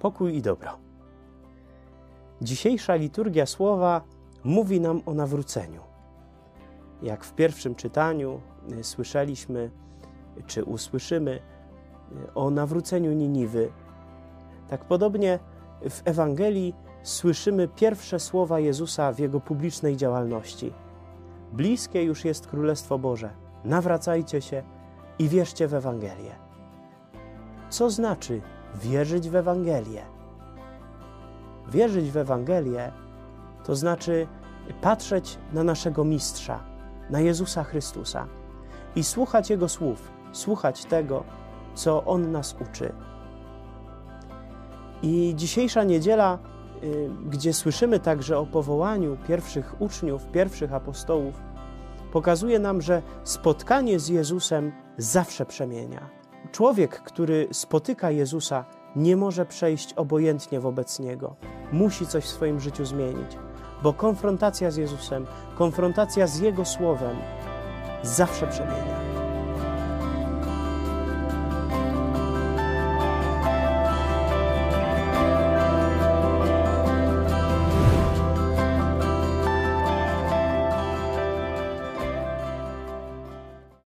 pokój i dobro. Dzisiejsza liturgia słowa mówi nam o nawróceniu. Jak w pierwszym czytaniu y, słyszeliśmy, czy usłyszymy y, o nawróceniu Niniwy, tak podobnie w Ewangelii słyszymy pierwsze słowa Jezusa w jego publicznej działalności. Bliskie już jest Królestwo Boże. Nawracajcie się i wierzcie w Ewangelię. Co znaczy wierzyć w Ewangelię? Wierzyć w Ewangelię to znaczy patrzeć na naszego Mistrza, na Jezusa Chrystusa i słuchać Jego słów, słuchać tego, co On nas uczy. I dzisiejsza niedziela, y, gdzie słyszymy także o powołaniu pierwszych uczniów, pierwszych apostołów, pokazuje nam, że spotkanie z Jezusem zawsze przemienia. Człowiek, który spotyka Jezusa, nie może przejść obojętnie wobec Niego. Musi coś w swoim życiu zmienić, bo konfrontacja z Jezusem, konfrontacja z Jego Słowem zawsze przemienia.